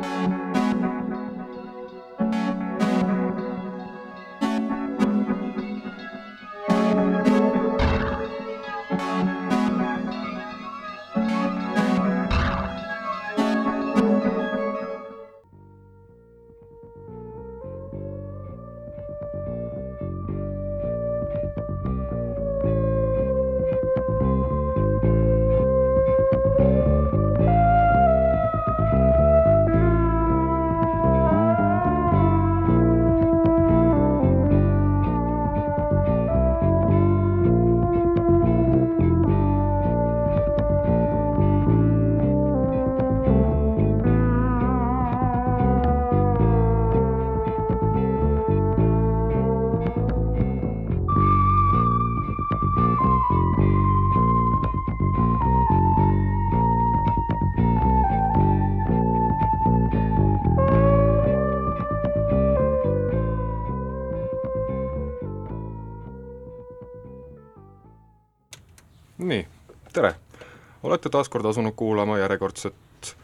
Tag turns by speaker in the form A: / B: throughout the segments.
A: nii, olete taas kord asunud kuulama järjekordset,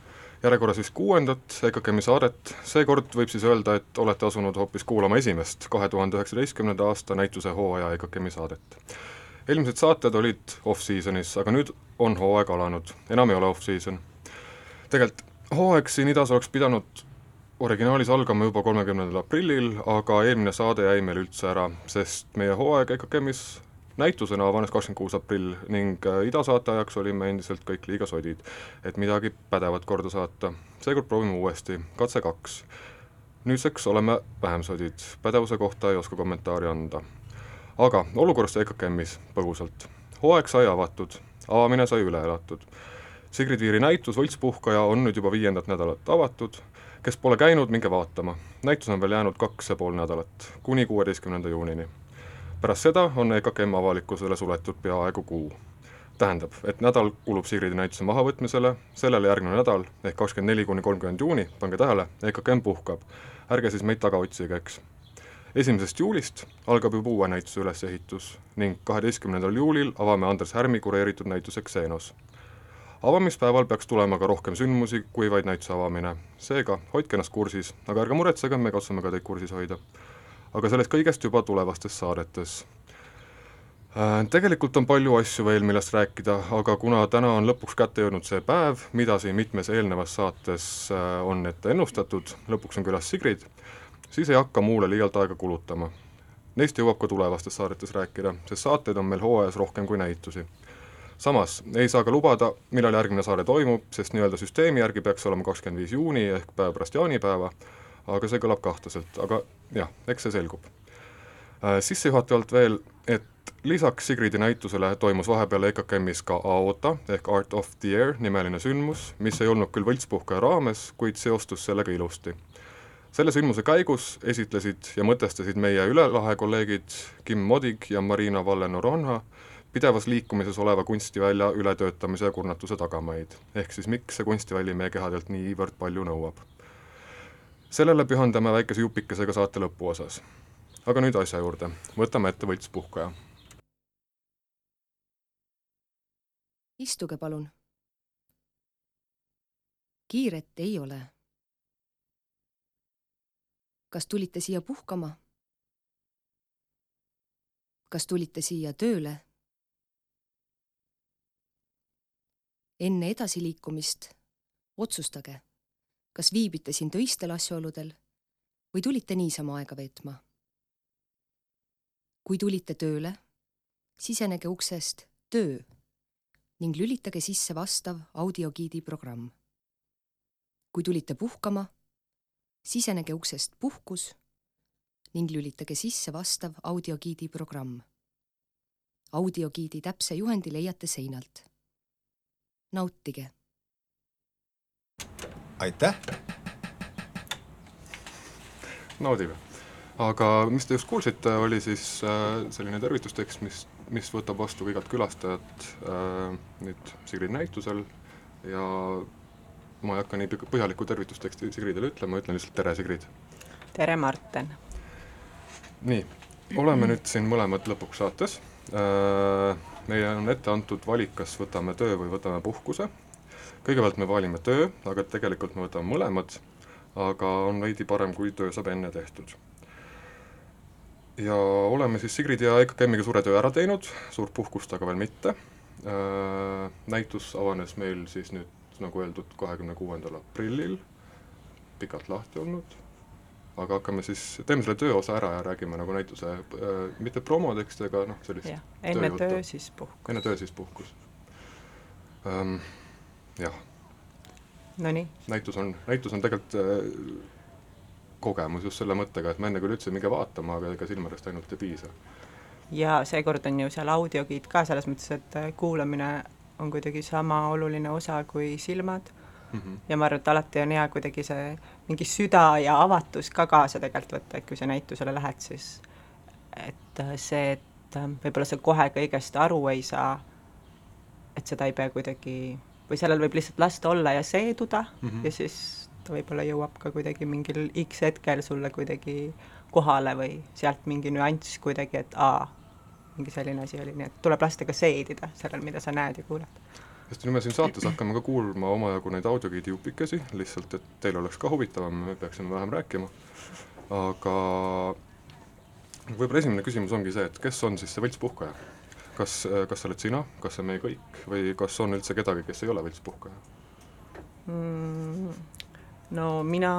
A: järjekorras vist kuuendat EKKM-i saadet, seekord võib siis öelda, et olete asunud hoopis kuulama esimest, kahe tuhande üheksateistkümnenda aasta näituse hooaja EKKM-i saadet. eelmised saated olid off-season'is, aga nüüd on hooaeg alanud, enam ei ole off-season. tegelikult hooaeg siin idas oleks pidanud originaalis algama juba kolmekümnendal aprillil, aga eelmine saade jäi meil üldse ära, sest meie hooaeg EKKM-is näitusena avanes kakskümmend kuus aprill ning äh, idasaate ajaks olime endiselt kõik liiga sodid, et midagi pädevat korda saata. seekord proovime uuesti, katse kaks. nüüdseks oleme vähem sodid, pädevuse kohta ei oska kommentaari anda. aga olukorrast EKKM-is põgusalt. hooaeg sai avatud, avamine sai üle elatud. Sigrid Viiri näitus Võltspuhkaja on nüüd juba viiendat nädalat avatud, kes pole käinud, minge vaatama. näitus on veel jäänud kaks ja pool nädalat, kuni kuueteistkümnenda juunini pärast seda on EKKM avalikkusele suletud peaaegu kuu. tähendab, et nädal kulub Sigridi näituse mahavõtmisele, sellele järgnev nädal ehk kakskümmend neli kuni kolmkümmend juuni, pange tähele, EKKM puhkab. ärge siis meid taga otsige, eks. esimesest juulist algab juba uue näituse ülesehitus ning kaheteistkümnendal juulil avame Andres Härmi kureeritud näituse Xenos avamispäeval peaks tulema ka rohkem sündmusi kui vaid näituse avamine, seega hoidke ennast kursis, aga ärge muretsege, me katsume ka teid kursis hoida aga sellest kõigest juba tulevastes saadetes. Äh, tegelikult on palju asju veel, millest rääkida, aga kuna täna on lõpuks kätte jõudnud see päev, mida siin mitmes eelnevas saates äh, on ette ennustatud, lõpuks on külas Sigrid, siis ei hakka muule liialt aega kulutama. Neist jõuab ka tulevastes saadetes rääkida, sest saateid on meil hooajas rohkem kui näitusi samas ei saa ka lubada, millal järgmine saade toimub, sest nii-öelda süsteemi järgi peaks olema kakskümmend viis juuni ehk päev pärast jaanipäeva, aga see kõlab kahtlaselt, aga jah, eks see selgub äh,. Sissejuhatavalt veel, et lisaks Sigridi näitusele toimus vahepeal EKKM-is ka AOTA ehk Art of the Air nimeline sündmus, mis ei olnud küll võltspuhkaja raames, kuid seostus sellega ilusti. selle sündmuse käigus esitlesid ja mõtestasid meie üle lahe kolleegid Kim Modig ja Marina Valle-Noronha pidevas liikumises oleva kunstivälja ületöötamise ja kurnatuse tagamaid. ehk siis miks see kunstiväli meie kehadelt niivõrd palju nõuab sellele pühendame väikese jupikesega saate lõpuosas. aga nüüd asja juurde, võtame ette võltspuhkaja.
B: istuge palun. kiiret ei ole. kas tulite siia puhkama? kas tulite siia tööle? enne edasiliikumist otsustage kas viibite siin töistel asjaoludel või tulite niisama aega veetma? kui tulite tööle, sisenege uksest Töö ning lülitage sisse vastav audiogiidi programm. kui tulite puhkama, sisenege uksest Puhkus ning lülitage sisse vastav audiogiidi programm. audiogiidi täpse juhendi leiate seinalt. nautige
C: aitäh!
A: naudime. aga mis te just kuulsite, oli siis äh, selline tervitustekst, mis, mis võtab vastu igat külastajat äh, nüüd Sigrid näitusel ja ma ei hakka nii põhjalikku tervitusteksti Sigridele ütlema, ütlen lihtsalt tere, Sigrid!
D: tere, Marten!
A: nii, oleme nüüd siin mõlemad lõpuks saates äh,, meile on ette antud valik, kas võtame töö või võtame puhkuse kõigepealt me valime töö, aga tegelikult me võtame mõlemad, aga on veidi parem, kui töö saab enne tehtud. ja oleme siis Sigrid ja EKKM-iga suure töö ära teinud, suurt puhkust aga veel mitte, näitus avanes meil siis nüüd, nagu öeldud, kahekümne kuuendal aprillil, pikalt lahti olnud, aga hakkame siis, teeme selle tööosa ära ja räägime nagu näituse äh,, mitte promoteksti, aga noh, sellist
C: ja, enne tööjuttu. töö, siis puhkus.
A: enne töö, siis puhkus ähm,. Jah.
C: Nonii.
A: näitus on, näitus on tegelikult äh, kogemus just selle mõttega, et ma enne küll ütlesin, minge vaatama, aga ega silmadest ainult ei piisa.
C: ja seekord on ju seal audiogiid ka selles mõttes, et äh, kuulamine on kuidagi sama oluline osa kui silmad mm. -hmm. ja ma arvan, et alati on hea kuidagi see mingi süda ja avatus ka kaasa tegelikult võtta, et kui sa näitusele lähed, siis et äh, see, et võib-olla sa kohe kõigest aru ei saa, et seda ei pea kuidagi, või sellel võib lihtsalt lasta olla ja seeduda mm -hmm. ja siis ta võib-olla jõuab ka kuidagi mingil X hetkel sulle kuidagi kohale või sealt mingi nüanss kuidagi, et aa, mingi selline asi oli, nii et tuleb lasta ka seedida sellel, mida sa näed ja kuuled
A: sest nüüd me siin saates hakkame ka kuulma omajagu neid audiogiidi jupikesi, lihtsalt et teil oleks ka huvitavam, me peaksime vähem rääkima, aga võib-olla esimene küsimus ongi see, et kes on siis see võltspuhkaja? Kas, kas sa oled sina, kas see on meie kõik? Või kas on üldse kedagi, kes ei ole võltspuhkaja?
C: Mm,? No mina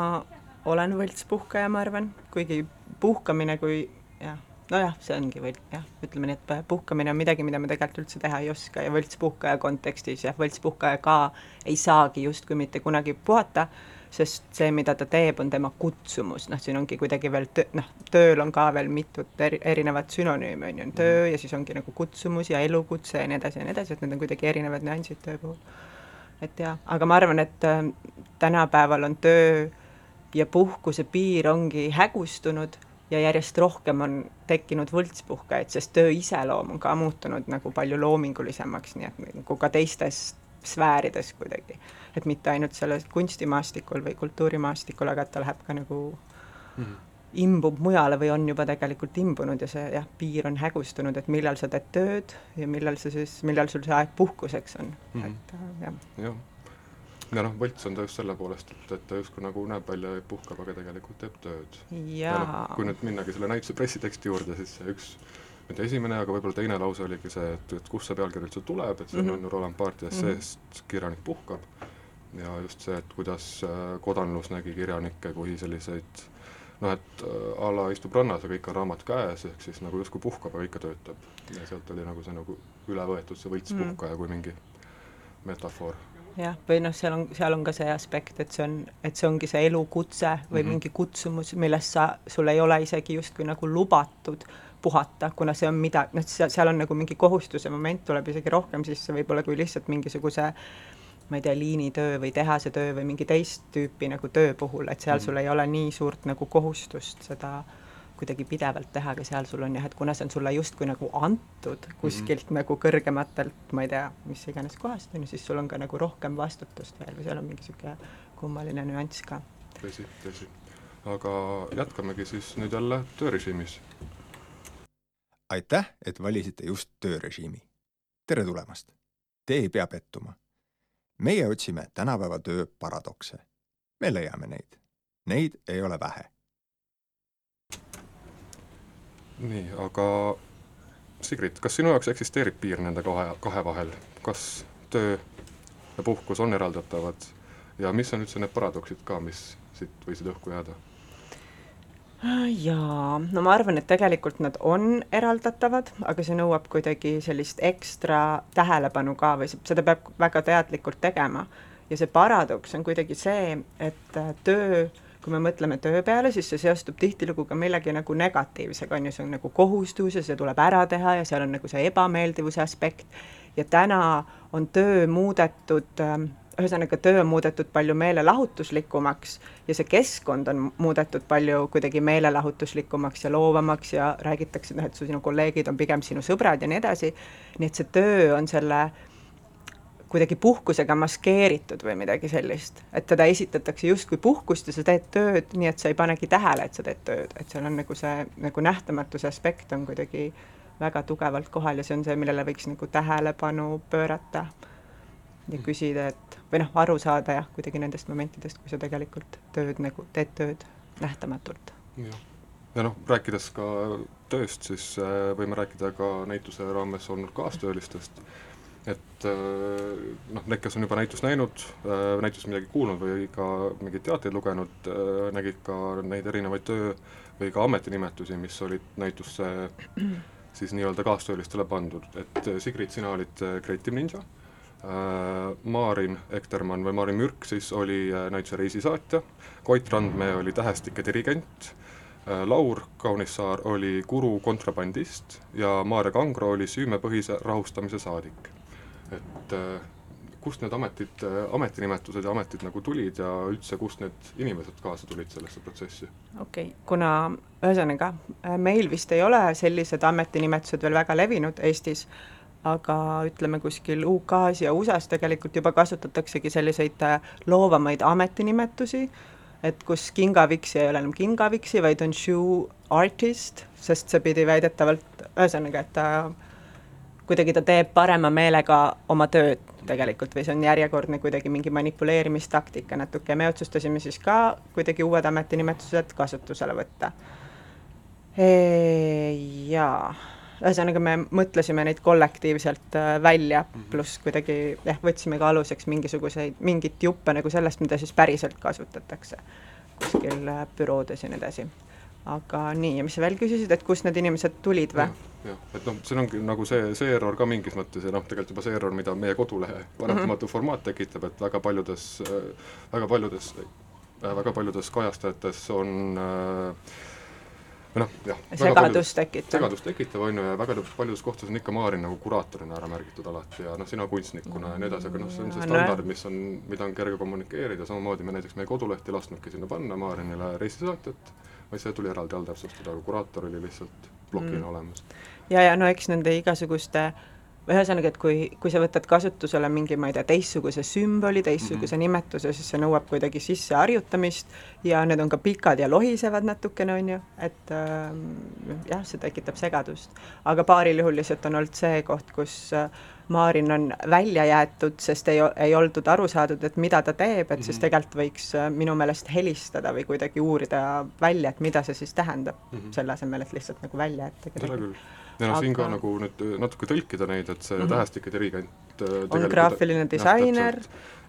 C: olen võltspuhkaja, ma arvan, kuigi puhkamine kui jah nojah, see ongi või jah, ütleme nii, et puhkamine on midagi, mida me tegelikult üldse teha ei oska. Ja võltspuhkaja kontekstis jah, võltspuhkaja ka ei saagi justkui mitte kunagi puhata, sest see, mida ta teeb, on tema kutsumus, noh, siin ongi kuidagi veel tö-, noh, tööl on ka veel mitut eri, erinevat sünonüümi, on ju, on töö ja siis ongi nagu kutsumus ja elukutse ja nii edasi ja nii edasi, et need on kuidagi erinevad nüansid töö puhul. et jah, aga ma arvan, et äh, tänapäeval on töö ja puhkuse piir ongi hägustunud ja järjest rohkem on tekkinud võltspuhkajaid, sest töö iseloom on ka muutunud nagu palju loomingulisemaks, nii et nagu ka teistes sfäärides kuidagi. Et mitte ainult sellel kunstimaastikul või kultuurimaastikul, aga et ta läheb ka nagu mm -hmm. imbub mujale või on juba tegelikult imbunud ja see jah, piir on hägustunud, et millal sa teed tööd ja millal sa siis, millal sul see aeg puhkuseks on mm, -hmm. et jah.
A: jah ja noh, võlts on ta just selle poolest, et, et ta justkui nagu näeb välja ja puhkab, aga tegelikult teeb tööd. ja noh, kui nüüd minnagi selle näituse pressiteksti juurde, siis see üks mitte esimene, aga võib-olla teine lause oligi see, et, et kust see pealkiri üldse tuleb, et see mm -hmm. on Roland Barthi esseest mm -hmm. Kirjanik puhkab ja just see, et kuidas äh, kodanlus nägi kirjanikke kui selliseid noh, et äh, a la istub rannas ja kõik on raamat käes, ehk siis nagu justkui puhkab, aga ikka töötab. ja sealt oli nagu see nagu üle võetud, see võltspuhkaja mm. kui mingi metafoor
C: jah, või noh, seal on, seal on ka see aspekt, et see on, et see ongi see elukutse või mm -hmm. mingi kutsumus, millest sa, sul ei ole isegi justkui nagu lubatud puhata, kuna see on mida, noh, seal, on nagu mingi kohustuse moment tuleb isegi rohkem sisse võib-olla kui lihtsalt mingisuguse ma ei tea, liinitöö või tehasetöö või mingi teist tüüpi nagu töö puhul, et seal mm sul ei ole nii suurt nagu kohustust seda kuidagi pidevalt teha, aga seal sul on jah, et kuna see on sulle justkui nagu antud kuskilt mm nagu kõrgematelt, ma ei tea, mis iganes kohast, on ju, siis sul on ka nagu rohkem vastutust veel või seal on mingi niisugune kummaline nüanss ka.
A: tõsi, tõsi. aga jätkamegi siis nüüd jälle töörežiimis.
D: aitäh, et valisite just töörežiimi. tere tulemast! Te ei pea pettuma. Meie otsime tänapäeva töö paradokse. me leiame neid. Neid ei ole vähe
A: nii, aga Sigrid, kas sinu jaoks eksisteerib piir nende kahe, kahe vahel, kas töö ja puhkus on eraldatavad ja mis on üldse need paradoksid ka, mis siit võisid õhku jääda?
C: Jaa, no ma arvan, et tegelikult nad on eraldatavad, aga see nõuab kuidagi sellist ekstra tähelepanu ka või seda peab väga teadlikult tegema. ja see paradoks on kuidagi see, et töö kui me mõtleme töö peale, siis see seostub tihtilugu ka millegi nagu negatiivsega, on ju, see on nagu kohustus ja see tuleb ära teha ja seal on nagu see ebameeldivuse aspekt ja täna on töö muudetud ähm, ühesõnaga, töö on muudetud palju meelelahutuslikumaks ja see keskkond on muudetud palju kuidagi meelelahutuslikumaks ja loovamaks ja räägitakse, noh, et su sinu kolleegid on pigem sinu sõbrad ja nii edasi, nii et see töö on selle kuidagi puhkusega maskeeritud või midagi sellist, et teda esitatakse justkui puhkust ja sa teed tööd, nii et sa ei panegi tähele, et sa teed tööd, et seal on nagu see nagu nähtamatuse aspekt on kuidagi väga tugevalt kohal ja see on see, millele võiks nagu tähelepanu pöörata ja küsida, et või noh, aru saada jah, kuidagi nendest momentidest, kui sa tegelikult tööd nagu, teed tööd nähtamatult.
A: jah, ja noh, rääkides ka tööst, siis äh, võime rääkida ka näituse raames olnud kaastöölistest, et äh, noh, need, kes on juba näitust näinud, äh, näitust midagi kuulnud või ka mingeid teateid lugenud, nägid ka neid erinevaid töö- või ka ametinimetusi, mis olid näitusse siis nii-öelda kaastöölistele pandud, et Sigrid, sina olid Creative Ninja. Äh, Maarin Ektermann või Maarin Mürk siis oli äh, näituse reisisaatja, Koit Randmäe oli tähestike dirigent, äh, Laur Kaunissaar oli guru kontrabandist ja Maarja Kangro oli süümepõhise rahustamise saadik. et kust need ametid, ametinimetused ja ametid nagu tulid ja üldse, kust need inimesed kaasa tulid sellesse protsessi?
C: okei okay., kuna ühesõnaga meil vist ei ole sellised ametinimetused veel väga levinud Eestis, aga ütleme, kuskil UK-s ja USA-s tegelikult juba kasutataksegi selliseid äh, loovamaid ametinimetusi, et kus kingaviksi ei ole enam kingaviksi, vaid on shoe artist, sest see pidi väidetavalt, ühesõnaga, et ta kuidagi ta teeb parema meelega oma tööd tegelikult või see on järjekordne kuidagi mingi manipuleerimistaktika natuke ja me otsustasime siis ka kuidagi uued ametinimetused kasutusele võtta. Jaa ühesõnaga, me mõtlesime neid kollektiivselt äh, välja, mhm. pluss kuidagi jah, võtsime ka aluseks mingisuguseid, mingit juppe nagu sellest, mida siis päriselt kasutatakse kuskil äh, büroodes ja nii edasi. aga nii, ja mis sa veel küsisid, et kust need inimesed tulid või?
A: jah, et noh, see ongi nagu see, see error ka mingis mõttes ja noh, tegelikult juba see error, mida meie kodulehe paratamatu mm -hmm. formaat tekitab, et väga paljudes, väga paljudes, väga paljudes kajastajates on äh, või noh, jah.
C: segadust tekitav.
A: segadust tekitav, on ju, ja väga paljudes kohtades on ikka Maarin nagu kuraatorina ära märgitud alati ja noh, sina kunstnikuna ja nii edasi, aga noh, see on see standard, mis on, mida on kerge kommunikeerida, samamoodi me näiteks meie koduleht ei lasknudki sinna panna Maarinile reisisaatjat, vaid see tuli eraldi all täpsustada, aga kuraator oli lihtsalt plokina mm. olemas.
C: ja, ja no eks nende igasuguste äh, ühesõnaga, et kui, kui sa võtad kasutusele mingi, ma ei tea, teistsuguse sümboli, teistsuguse mm -hmm. nimetuse, siis see nõuab kuidagi sisseharjutamist ja need on ka pikad ja lohisevad natukene, on ju, et äh, jah, see tekitab segadust. aga paaril juhul lihtsalt on olnud see koht, kus äh, Maarin on välja jäetud, sest ei, ei oldud aru saadud, et mida ta teeb, et mm -hmm. siis mhm. tegelikult võiks äh, minu meelest helistada või kuidagi uurida välja, et mida see siis tähendab mm, -hmm. selle asemel, et lihtsalt nagu välja jätta
A: kedagi ja noh aga..., siin ka nagu nüüd äh, natuke tõlkida neid, et see mm -hmm. tähestike dirigent
C: äh, on graafiline disainer.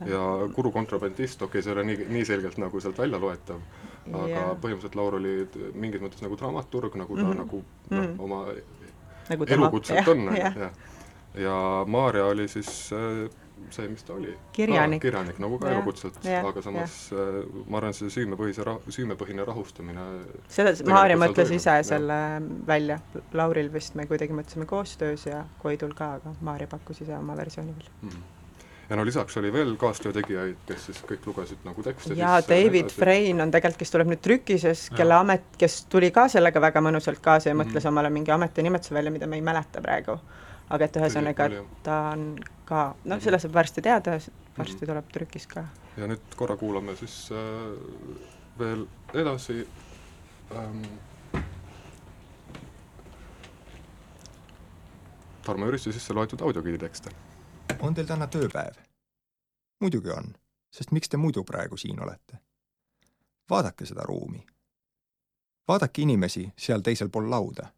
A: ja guru kontrabandist, okei okay,, see ei ole nii, nii selgelt nagu sealt välja loetav, aga yeah. põhimõtteliselt Laur oli mingis mõttes nagu dramaturg, nagu ta mm -hmm. nagu noh mm -hmm., oma nagu elukutselt on, jah. ja Maarja oli siis äh, see, mis ta oli.
C: kirjanik.
A: kirjanik nagu ka elukutselt, aga samas ja. Äh, ma arvan, see süümepõhise süümepõhine rahustamine
C: seda, Maarja mõtles ise ja. selle välja, Lauril vist me kuidagi mõtlesime koostöös ja Koidul ka, aga Maarja pakkus ise oma versiooni veel mm. -hmm
A: ja no lisaks oli veel kaastöö tegijaid, kes siis kõik lugesid nagu tekste.
C: jaa, David Frein on tegelikult, kes tuleb nüüd trükises, kelle amet, kes tuli ka sellega väga mõnusalt kaasa ja mm -hmm. mõtles omale mingi ametinimetuse välja, mida ma ei mäleta praegu aga et ühesõnaga, et ta on ka, noh, selle saab varsti teada, varsti mhm. tuleb trükis ka.
A: ja nüüd korra kuulame siis äh, veel edasi ähm, Tarmo Jüristi sisse loetud audiogiidi tekste.
D: on teil täna tööpäev? muidugi on, sest miks te muidu praegu siin olete? vaadake seda ruumi. vaadake inimesi seal teisel pool lauda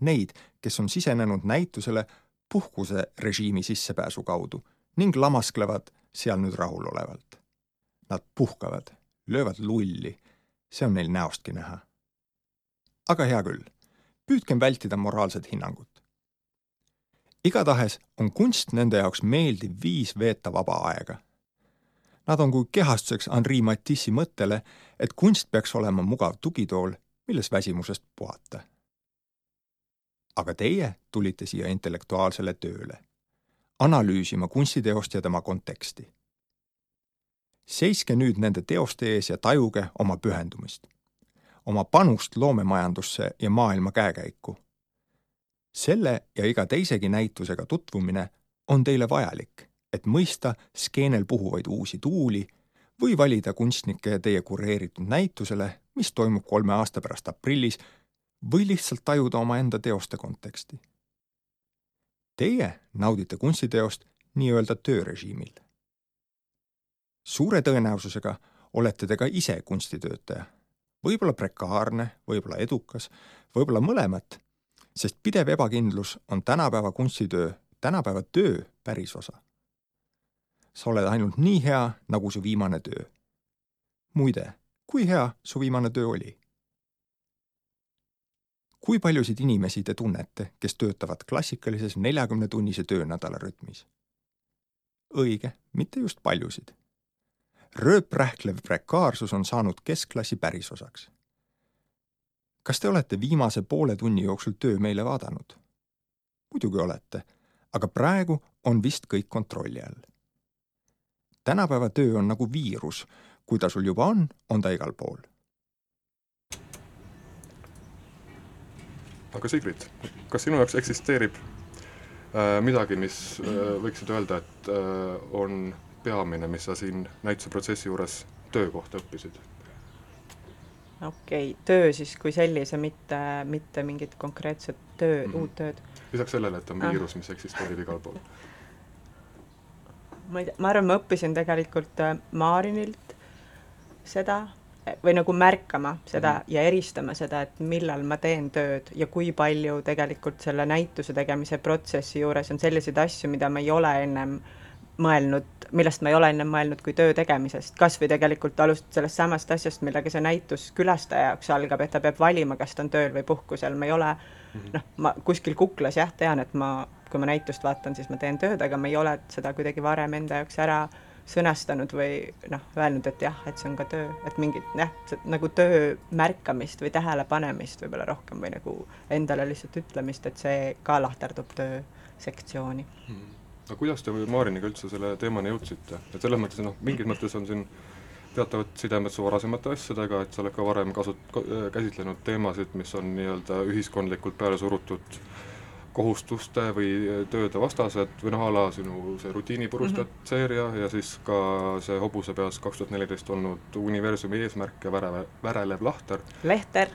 D: neid, kes on sisenenud näitusele puhkuserežiimi sissepääsu kaudu ning lamasklevad seal nüüd rahulolevalt. Nad puhkavad, löövad lulli, see on neil näostki näha. aga hea küll, püüdkem vältida moraalset hinnangut. igatahes on kunst nende jaoks meeldiv viis veeta vaba aega. Nad on kui kehastuseks Henri Matisse'i mõttele, et kunst peaks olema mugav tugitool, milles väsimusest puhata aga teie tulite siia intellektuaalsele tööle, analüüsima kunstiteost ja tema konteksti. seiske nüüd nende teoste ees ja tajuge oma pühendumist, oma panust loomemajandusse ja maailma käekäiku. selle ja iga teisegi näitusega tutvumine on teile vajalik, et mõista skeenel puhuvaid uusi tuuli või valida kunstnikke teie kureeritud näitusele, mis toimub kolme aasta pärast aprillis või lihtsalt tajuda omaenda teoste konteksti. Teie naudite kunstiteost nii-öelda töörežiimil suure tõenäosusega olete te ka ise kunstitöötaja. võib-olla prekaarne, võib-olla edukas, võib-olla mõlemat, sest pidev ebakindlus on tänapäeva kunstitöö, tänapäeva töö pärisosa. sa oled ainult nii hea, nagu su viimane töö. muide, kui hea su viimane töö oli? Kui paljusid inimesi te tunnete, kes töötavad klassikalises neljakümnetunnise töönädala rütmis? õige, mitte just paljusid. rööprähklev prekaarsus on saanud keskklassi pärisosaks. kas te olete viimase poole tunni jooksul töö meile vaadanud? muidugi olete, aga praegu on vist kõik kontrolli all. tänapäeva töö on nagu viirus, kui ta sul juba on, on ta igal pool
A: aga Sigrid, kas sinu jaoks eksisteerib äh, midagi, mis äh, võiksid öelda, et äh, on peamine, mis sa siin näituse protsessi juures töö kohta õppisid?
C: okei okay,, töö siis kui sellise, mitte, mitte mingit konkreetset töö mm, -hmm. uut tööd.
A: lisaks sellele, et on ah. viirus, mis eksisteerib igal pool.
C: ma ei tea, ma arvan, ma õppisin tegelikult Maarinilt seda, või nagu märkama seda mm -hmm. ja eristama seda, et millal ma teen tööd ja kui palju tegelikult selle näituse tegemise protsessi juures on selliseid asju, mida ma ei ole ennem mõelnud, millest ma ei ole ennem mõelnud kui töö tegemisest, kas või tegelikult alustad sellest samast asjast, millega see näitus külastaja jaoks algab, et ta peab valima, kas ta on tööl või puhkusel, ma ei ole mm -hmm. noh, ma kuskil kuklas jah, tean, et ma, kui ma näitust vaatan, siis ma teen tööd, aga ma ei ole seda kuidagi varem enda jaoks ära äh, sõnastanud või noh, öelnud, et jah, et see on ka töö, et mingit jah, nagu töö märkamist või tähelepanemist võib-olla rohkem või nagu endale lihtsalt ütlemist, et see ka lahterdub töö sektsiooni
A: hmm.. no kuidas te Maariniga üldse selle teemani jõudsite, et selles mõttes noh, mingis mõttes on siin teatavad sidemed su varasemate asjadega, et sa oled ka varem kasut-, käsitlenud teemasid, mis on nii-öelda ühiskondlikult peale surutud kohustuste või tööde vastased või noh, a la sinu see rutiinipurustajad mm -hmm. seeria ja siis ka see hobuse peas kaks tuhat neliteist olnud universumi eesmärk ja väre, värelev lahter.
C: Lehter.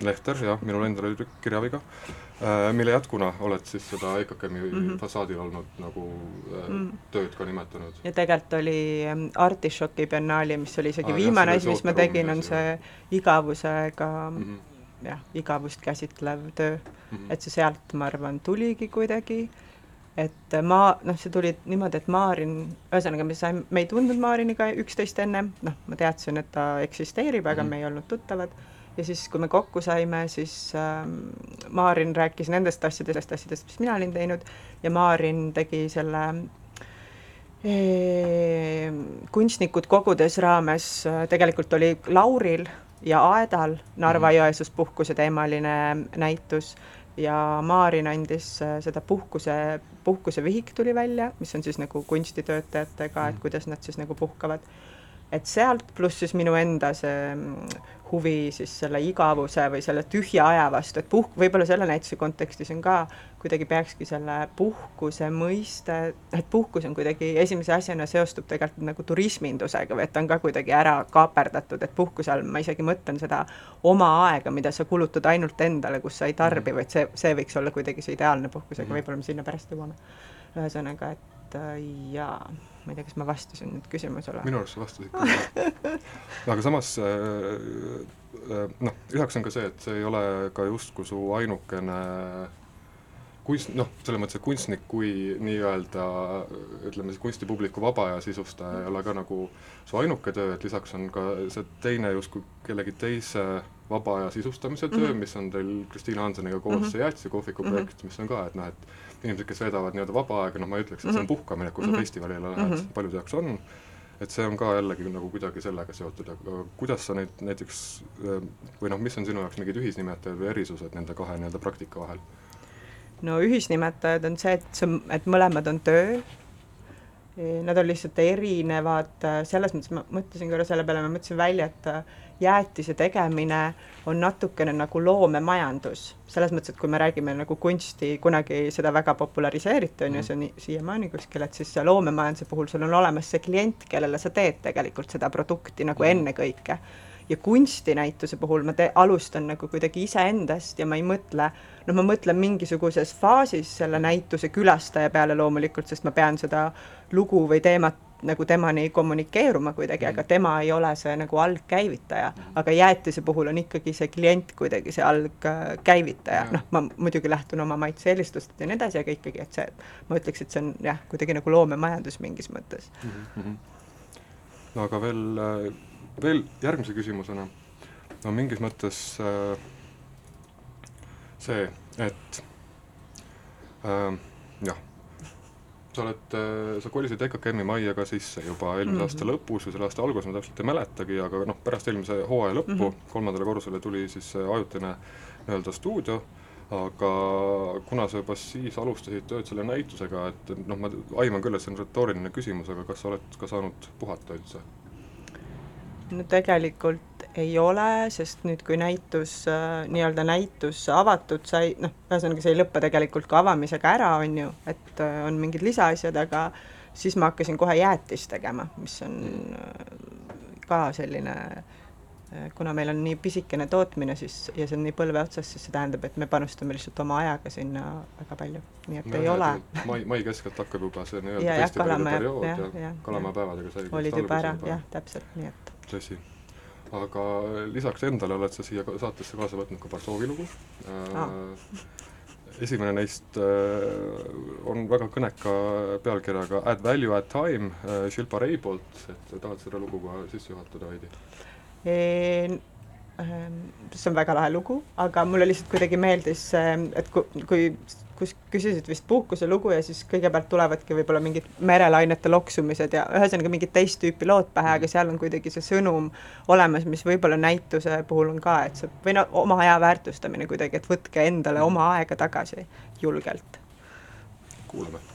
A: Lehter, jah, minul endal oli kirjaviga äh,, mille jätkuna oled siis seda EKKM-i mm -hmm. fassaadil olnud nagu äh, mm -hmm. tööd ka nimetanud.
C: ja tegelikult oli ähm, Artišoki biennaali, mis oli isegi ah, viimane asi, mis ma tegin, on see igavusega mm -hmm jah, igavust käsitlev töö mm. -hmm. et see sealt, ma arvan, tuligi kuidagi, et ma, noh, see tuli niimoodi, et Maarin, ühesõnaga me saime, me ei tundnud Maariniga üksteist ennem, noh, ma teadsin, et ta eksisteerib, aga mm -hmm. me ei olnud tuttavad, ja siis, kui me kokku saime, siis äh, Maarin rääkis nendest asjadest, asjadest, mis mina olin teinud, ja Maarin tegi selle kunstnikud kogudes raames äh, tegelikult oli Lauril ja Aedal Narva-Jõesuus mhm. puhkuse teemaline näitus ja Maarin andis äh, seda puhkuse, puhkusevihik tuli välja, mis on siis nagu kunstitöötajatega, et mhm. kuidas nad siis nagu puhkavad. et sealt pluss siis minu enda see huvi siis selle igavuse või selle tühja aja vastu, et puhk, võib-olla selle näituse kontekstis on ka, kuidagi peakski selle puhkuse mõiste, et puhkus on kuidagi esimese asjana seostub tegelikult nagu turismindusega või et ta on ka kuidagi ära kaaperdatud, et puhkuse all ma isegi mõtlen seda oma aega, mida sa kulutad ainult endale, kus sa ei tarbi, mhm. vaid see, see võiks olla kuidagi see ideaalne puhkus, aga mhm. võib-olla me sinna pärast jõuame. ühesõnaga, et äh, jaa ma ei tea, kas ma vastasin nüüd küsimusele?
A: minu arust sa vastasid küll aga samas äh, äh, noh, üheks on ka see, et see ei ole ka justkui su ainukene kunst, noh, selles mõttes, et kunstnik kui nii-öelda ütleme siis kunstipubliku vaba aja sisustaja ei ole ka nagu su ainuke töö, et lisaks on ka see teine justkui kellegi teise vaba aja sisustamise töö mm, -hmm. mis on teil Kristiina Hanseniga koos mm -hmm. see Jäätise kohviku projekt mm, -hmm. mis on ka, et noh, et inimesed, kes veedavad nii-öelda vaba aega, noh ma ei ütleks, et see on mhm. puhkamine, kui sa mm -hmm. festivalile lähed mm, -hmm. paljude jaoks on, et see on ka jällegi nagu kuidagi sellega seotud, aga kuidas sa neid näiteks või noh, mis on sinu jaoks mingid ühisnimetajad või erisused nende kahe nii-öelda praktika vahel?
C: No ühisnimetajad on see, et see, et mõlemad on tööl, nad on lihtsalt erinevad, selles mõttes ma mõtlesin korra selle peale, ma mõtlesin välja, et jäätise tegemine on natukene nagu loomemajandus, selles mõttes, et kui me räägime nagu kunsti, kunagi seda väga populariseeriti, on ju, see on siiamaani kuskil, et siis loomemajanduse puhul sul on olemas see klient, kellele sa teed tegelikult seda produkti nagu mhm. ennekõike. Ja kunstinäituse puhul ma te-, alustan nagu kuidagi iseendast ja ma ei mõtle, noh, ma mõtlen mingisuguses faasis selle näituse külastaja peale loomulikult, sest ma pean seda lugu või teemat nagu temani kommunikeeruma kuidagi, aga tema ei ole see nagu algkäivitaja. aga jäätise puhul on ikkagi see klient kuidagi see algkäivitaja, noh, ma muidugi lähtun oma maitse-eelistustest ja nii edasi, aga ikkagi, et see, ma ütleks, et see on jah, kuidagi nagu loomemajandus mingis mõttes mm. -hmm.
A: no aga veel, veel järgmise küsimusena, no mingis mõttes äh, see, et äh, jah sa oled, äh, sa kolisid EKKM-i majja ka sisse juba eelmise mm -hmm. aasta lõpus või selle aasta alguses, ma täpselt ei mäletagi, aga noh, pärast eelmise hooaja lõppu mm -hmm. kolmandale korrusele tuli siis ajutine nii-öelda stuudio, aga kuna sa juba siis alustasid tööd selle näitusega, et noh, ma aiman küll, et see on retooriline küsimus, aga kas sa oled ka saanud puhata üldse?
C: No tegelikult ei ole, sest nüüd, kui näitus äh,, nii-öelda näitus avatud sai, noh, ühesõnaga see ei lõppe tegelikult ka avamisega ära, on ju, et äh, on mingid lisaasjad, aga siis ma hakkasin kohe jäätist tegema, mis on äh, ka selline kuna meil on nii pisikene tootmine, siis ja see on nii põlve otsas, siis see tähendab, et me panustame lihtsalt oma ajaga sinna väga palju, nii et no, ei ole.
A: mai, mai keskelt hakkab juba see nii-öelda festivalide periood ja, ja, ja Kalamäe päevadega sai
C: olid juba ära, jah, täpselt, nii et.
A: Tõsi. Aga lisaks endale oled sa siia saatesse kaasa võtnud ka paar soovilugu ah.. esimene neist äh, on väga kõneka pealkirjaga Add value at time äh, Shilpa Rei poolt, et tahad seda lugu ka sisse juhatada veidi?
C: Ehm, see on väga lahe lugu, aga mulle lihtsalt kuidagi meeldis, et kui, kui kus küsisid vist puhkuse lugu ja siis kõigepealt tulevadki võib-olla mingid merelainete loksumised ja ühesõnaga mingit teist tüüpi lood pähe, aga seal on kuidagi see sõnum olemas, mis võib-olla näituse puhul on ka, et see või no oma aja väärtustamine kuidagi, et võtke endale oma aega tagasi julgelt.
A: kuulame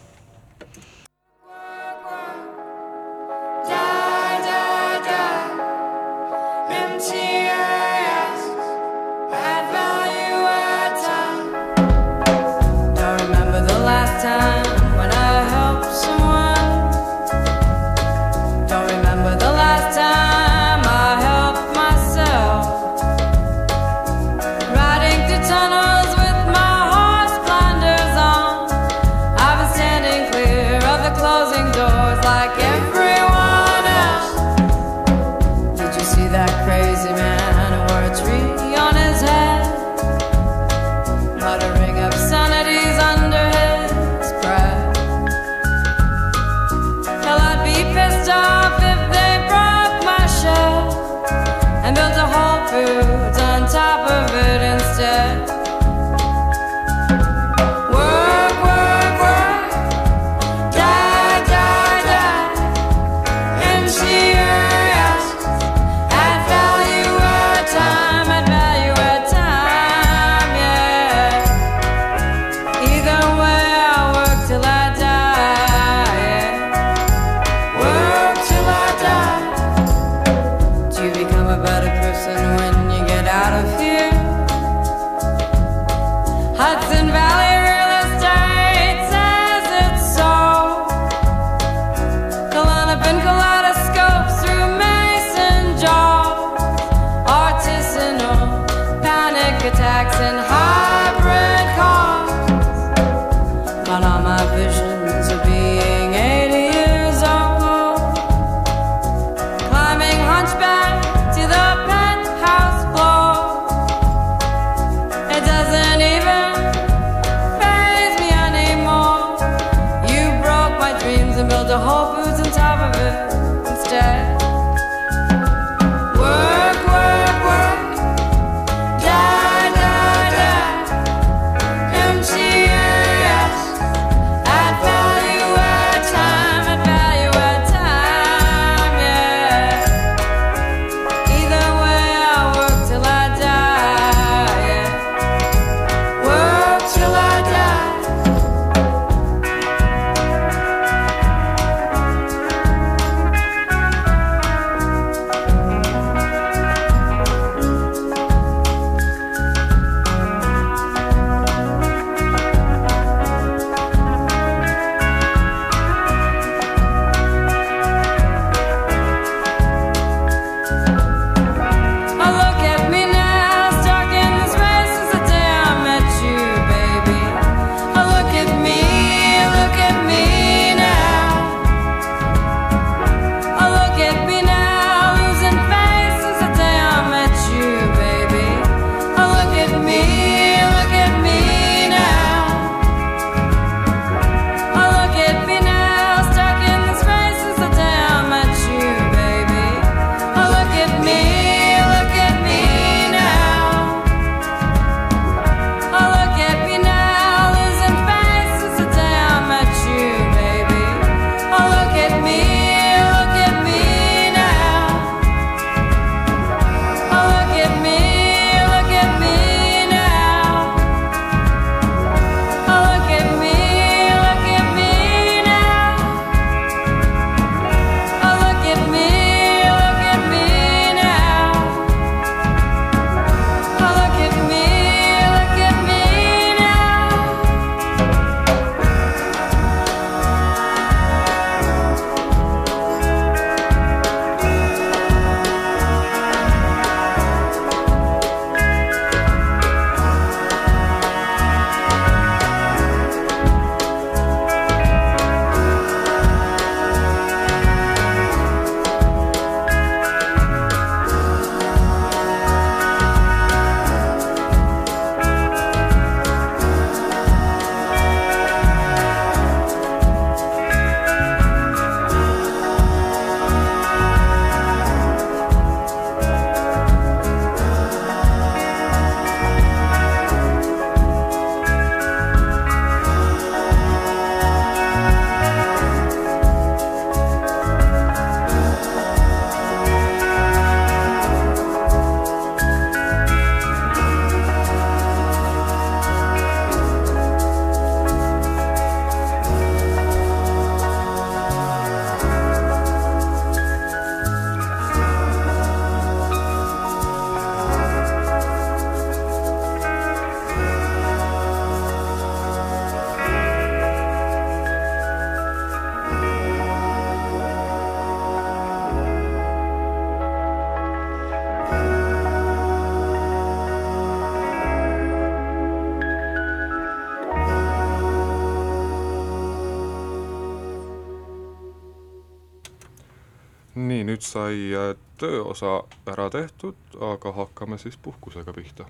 A: nüüd sai äh, tööosa ära tehtud, aga hakkame siis puhkusega pihta.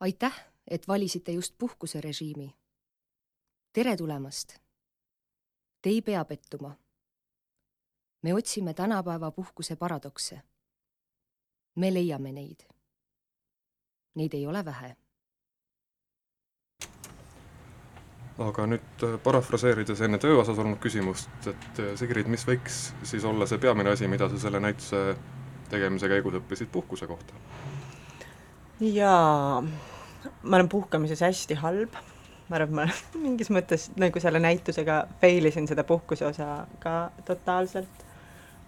B: aitäh, et valisite just puhkuserežiimi. tere tulemast. Te ei pea pettuma. me otsime tänapäeva puhkuse paradokse. me leiame neid. Neid ei ole vähe
A: aga nüüd äh, parafraseerides enne tööosas olnud küsimust, et äh, Sigrid, mis võiks siis olla see peamine asi, mida sa selle näituse tegemise käigus õppisid puhkuse kohta?
C: jaa, ma olen puhkamises hästi halb, ma arvan, et ma mingis mõttes nagu selle näitusega fail isin seda puhkuse osa ka totaalselt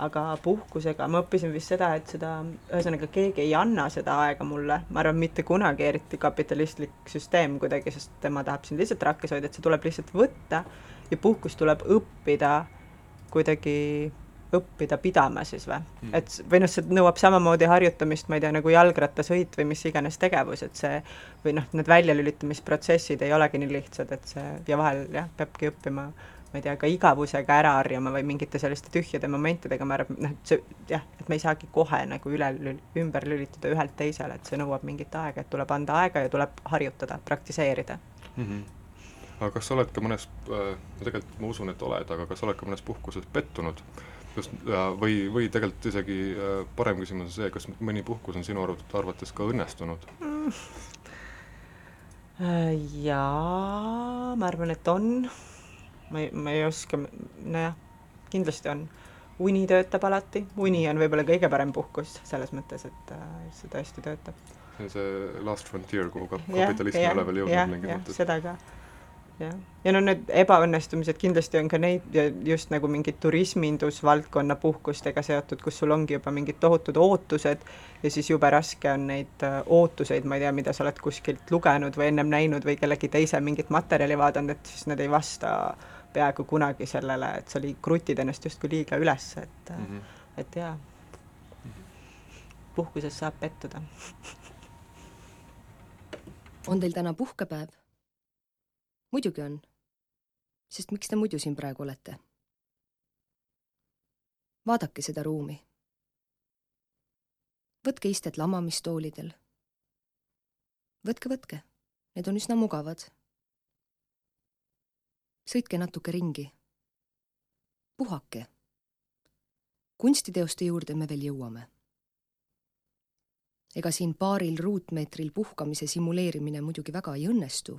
C: aga puhkusega ma õppisin vist seda, et seda, ühesõnaga keegi ei anna seda aega mulle, ma arvan, mitte kunagi, eriti kapitalistlik süsteem kuidagi, sest tema tahab sind lihtsalt rakkes hoida, et see tuleb lihtsalt võtta ja puhkust tuleb õppida kuidagi õppida pidama siis või mm., et või noh, see nõuab samamoodi harjutamist, ma ei tea, nagu jalgrattasõit või mis iganes tegevus, et see või noh, need väljalülitamisprotsessid ei olegi nii lihtsad, et see ja vahel jah, peabki õppima ma ei tea, ka igavusega ära harjuma või mingite selliste tühjade momentidega, ma arvan, noh, et see jah, et me ei saagi kohe nagu üle, ümber lülitada ühelt teisele, et see nõuab mingit aega, et tuleb anda aega ja tuleb harjutada, praktiseerida mm.
A: -hmm. aga kas sa oled ka mõnes äh,, tegelikult ma usun, et oled, aga kas sa oled ka mõnes puhkuses pettunud? just, või, või tegelikult isegi äh, parem küsimus on see, kas mõni puhkus on sinu arvates ka õnnestunud mm.?
C: Jaa, ma arvan, et on ma ei, ma ei oska, nojah, kindlasti on. uni töötab alati, uni on võib-olla kõige parem puhkus selles mõttes, et äh, see tõesti töötab.
A: see on see last frontier, kuhu ka kapitalism ei ole veel jõudnud mingis mõttes.
C: seda ka jah, ja no need ebaõnnestumised kindlasti on ka neid ja just nagu mingid turismindusvaldkonna puhkustega seotud, kus sul ongi juba mingid tohutud ootused ja siis jube raske on neid äh, ootuseid, ma ei tea, mida sa oled kuskilt lugenud või ennem näinud või kellegi teise mingit materjali vaadanud, et siis need ei vasta peaaegu kunagi sellele, et sa li-, krutid ennast justkui liiga üles, et mm, -hmm. et jaa, puhkuses saab pettuda
B: on teil täna puhkepäev? muidugi on. sest miks te muidu siin praegu olete? vaadake seda ruumi. võtke istet lamamistoolidel. võtke, võtke, need on üsna mugavad sõitke natuke ringi. puhake. kunstiteoste juurde me veel jõuame. ega siin paaril ruutmeetril puhkamise simuleerimine muidugi väga ei õnnestu,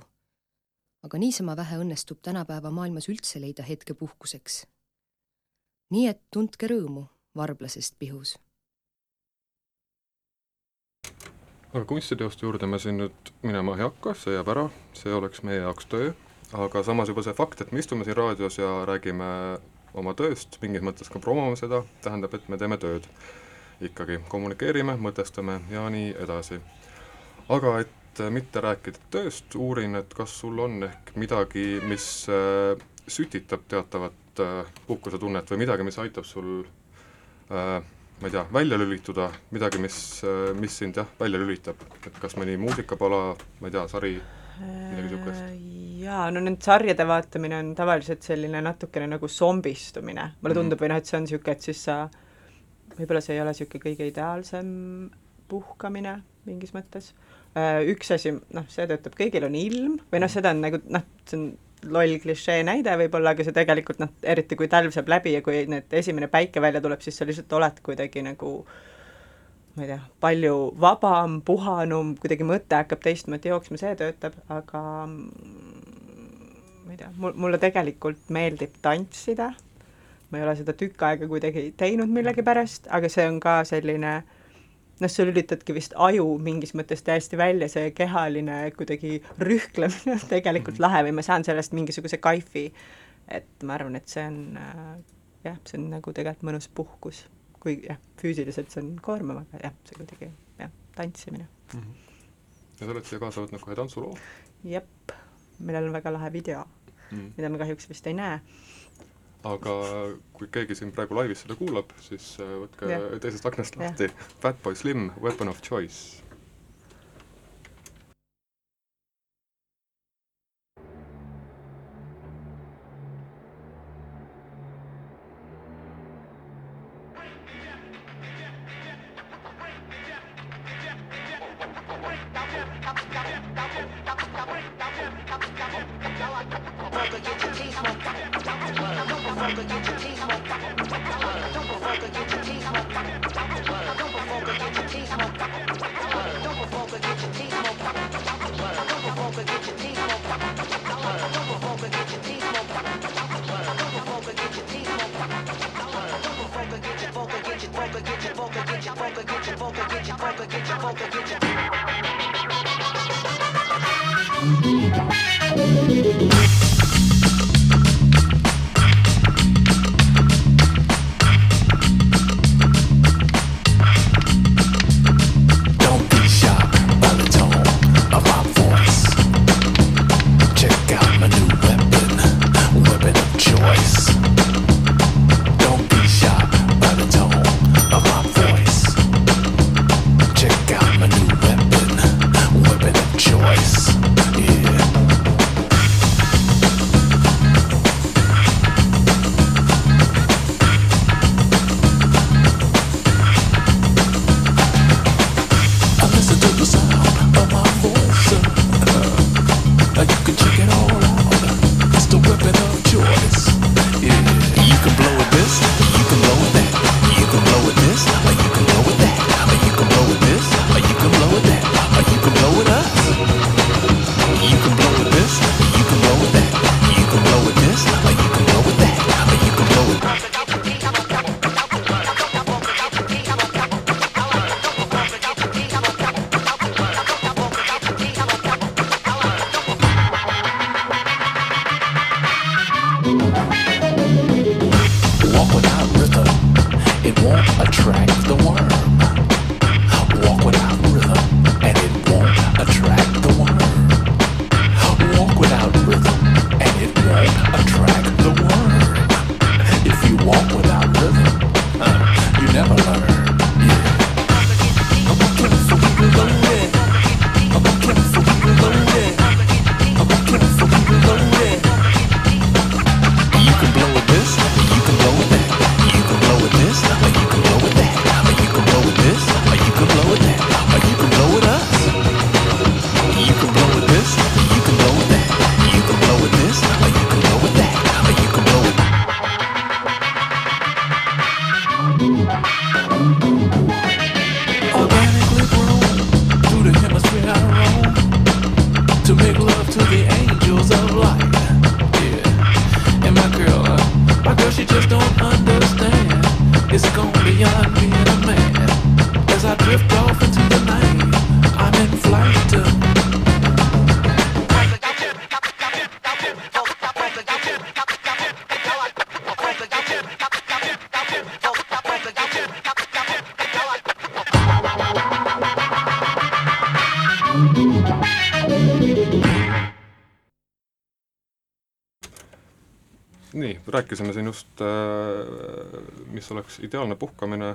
B: aga niisama vähe õnnestub tänapäeva maailmas üldse leida hetke puhkuseks. nii et tundke rõõmu varblasest pihus
A: aga kunstiteoste juurde me siin nüüd minema ei hakka, see jääb ära, see oleks meie jaoks töö aga samas juba see fakt, et me istume siin raadios ja räägime oma tööst, mingis mõttes ka promome seda, tähendab, et me teeme tööd ikkagi, kommunikeerime, mõtestame ja nii edasi. aga et mitte rääkida tööst, uurin, et kas sul on ehk midagi, mis äh, sütitab teatavat äh, puhkusetunnet või midagi, mis aitab sul äh, ma ei tea, välja lülituda, midagi, mis, mis sind jah, välja lülitab, et kas mõni muusikapala, ma ei tea, sari, midagi niisugust?
C: Jaa, no need sarjade vaatamine on tavaliselt selline natukene nagu zombistumine, mulle mhm. tundub mm, või noh, et see on niisugune, et siis sa, võib-olla see ei ole niisugune kõige ideaalsem puhkamine mingis mõttes. Äh, üks asi, noh, see töötab, kõigil on ilm või noh, seda on nagu noh, see on loll klišee näide võib-olla, aga see tegelikult noh, eriti kui talv saab läbi ja kui need esimene päike välja tuleb, siis sa lihtsalt oled kuidagi nagu ma ei tea, palju vabam, puhanum, kuidagi mõte hakkab teistmoodi jooksma, see töötab, aga ma ei tea, mul, mulle tegelikult meeldib tantsida, ma ei ole seda tükk aega kuidagi teinud millegipärast, aga see on ka selline noh, sa lülitadki vist aju mingis mõttes täiesti välja, see kehaline kuidagi rühklemine on tegelikult lahe või ma saan sellest mingisuguse kaifi. et ma arvan, et see on äh, jah, see on nagu tegelikult mõnus puhkus kui jah, füüsiliselt see on koormav, aga jah, see kuidagi jah, tantsimine mm. -hmm.
A: ja sa oled siia kaasa võtnud kohe tantsuloo?
C: jep, millel on väga lahe video mm, mida me kahjuks vist ei näe.
A: aga kui keegi siin praegu laivis seda kuulab, siis äh, võtke yeah. teisest aknast lahti, Fatboy Slim, Weapon of Choice
E: But don't you
A: rääkisime siin just, äh, mis oleks ideaalne puhkamine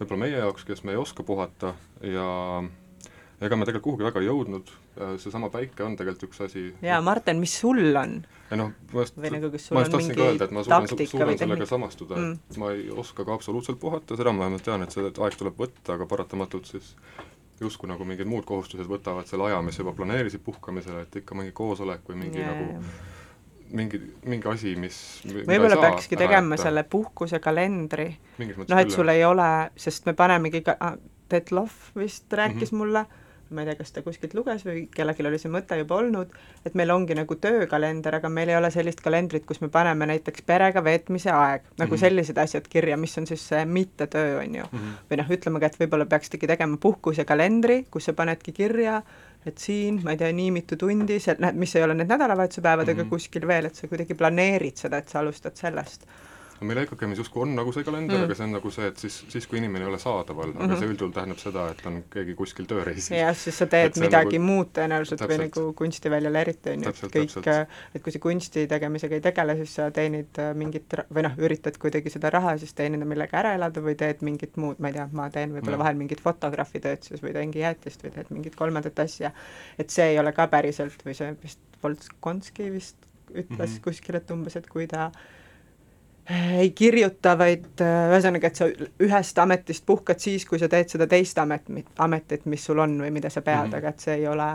A: võib-olla meie jaoks, kes me ei oska puhata ja ega me tegelikult kuhugi väga ei jõudnud, seesama päike on tegelikult üks asi,
C: jaa, Marten, mis sul on?
A: ei noh, ma just,
C: nagu,
A: ma just tahtsingi öelda, et ma suudan, suudan sellega samastuda
C: Mm.
A: mm., ma ei oska ka absoluutselt puhata, seda ma vähemalt tean, et see aeg tuleb võtta, aga paratamatult siis justkui nagu mingid muud kohustused võtavad selle aja, mis juba planeerisid puhkamisele, et ikka mingi koosolek või mingi
C: Jaa,
A: nagu
C: jaa.
A: Mingi, mingi asi, mis
C: võib-olla peakski tegema selle puhkusekalendri,
A: mingis mõttes
C: noh, et sul ei ole, sest me panemegi ka ah,, Detlov vist rääkis mm. -hmm. mulle, ma ei tea, kas ta kuskilt luges või kellelgi oli see mõte juba olnud, et meil ongi nagu töökalender, aga meil ei ole sellist kalendrit, kus me paneme näiteks perega veetmise aeg, nagu
A: Mhm.
C: sellised asjad kirja, mis on siis see mittetöö, on ju.
A: Mhm.
C: või noh, ütleme ka, et võib-olla peaksidki tegema puhkusekalendri, kus sa panedki kirja, et siin, ma ei tea, nii mitu tundi, noh, mis ei ole need nädalavahetuse päevad ega
A: Mhm.
C: kuskil veel, et sa kuidagi planeerid seda, et sa alustad sellest.
A: No meil EKKM-is justkui on nagu see kalender
C: Mm.
A: aga see on nagu see, et siis, siis kui inimene ei ole saadaval mm, -hmm. aga
C: Mhm.
A: see üldjuhul tähendab seda, et on keegi kuskil tööreisil.
C: jah, siis sa teed midagi
A: nagu-
C: muud tõenäoliselt või
A: Täpselt.
C: nagu kunstiväljal eriti, on ju, et kõik et kui sa kunsti tegemisega ei tegele, siis sa teenid äh, mingit või noh, üritad kuidagi seda raha siis teenida, millega ära elada või teed mingit muud, ma ei tea, ma teen võib-olla vahel mingit fotograafi tööd siis või teengi jäätist või teed mingit kolmandat asja, et see ei ole ka päriselt või see vist Volskonski vist ütles mm. -hmm. kuskil, et umbes, et kui ta ei kirjuta, vaid äh, ühesõnaga, et sa ühest ametist puhkad siis, kui sa teed seda teist amet, ametit, mis sul on või mida sa pead mm, -hmm. aga et see ei ole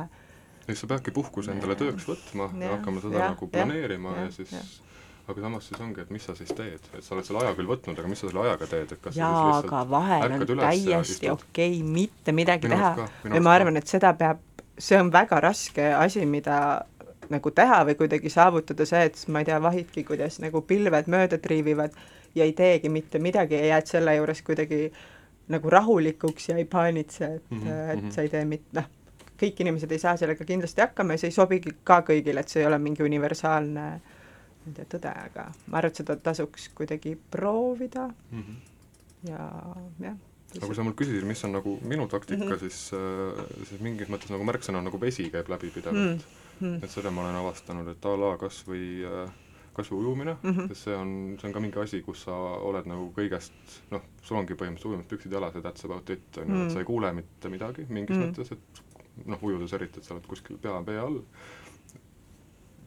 A: siis sa peadki puhkuse endale tööks võtma ja, ja hakkama seda ja, nagu planeerima ja, ja siis ja. aga samas siis ongi, et mis sa siis teed, et sa oled selle aja küll võtnud, aga mis sa selle ajaga teed, et kas
C: jaa, aga vahel on täiesti okei okay, mitte midagi minu teha. ja ma arvan, et seda peab, see on väga raske asi, mida nagu teha või kuidagi saavutada see, et ma ei tea, vahidki, kuidas nagu pilved mööda triivivad ja ei teegi mitte midagi ja jääd selle juures kuidagi nagu rahulikuks ja ei paanitse, et mm, -hmm. et mhm. sa ei tee mit-, noh, kõik inimesed ei saa sellega kindlasti hakkama ja see ei sobigi ka kõigile, et see ei ole mingi universaalne ma ei tea, tõde, aga ma arvan, et seda tasuks kuidagi proovida mm -hmm. ja jah
A: aga kui sa mult küsisid, mis on nagu minu taktika mm, -hmm. siis, äh, siis mingis mõttes nagu märksõna nagu vesi käib läbi pidevalt mm mm.. et seda ma olen avastanud, et a la kas või äh, kas või ujumine mm, -hmm. sest see on, see on ka mingi asi, kus sa oled nagu kõigest noh, sul ongi põhimõtteliselt ujumispüksid jalas ja that's about it, on ju, et sa ei kuule mitte midagi mingis mm -hmm. mõttes, et noh, ujudes eriti, et sa oled kuskil pea vee all,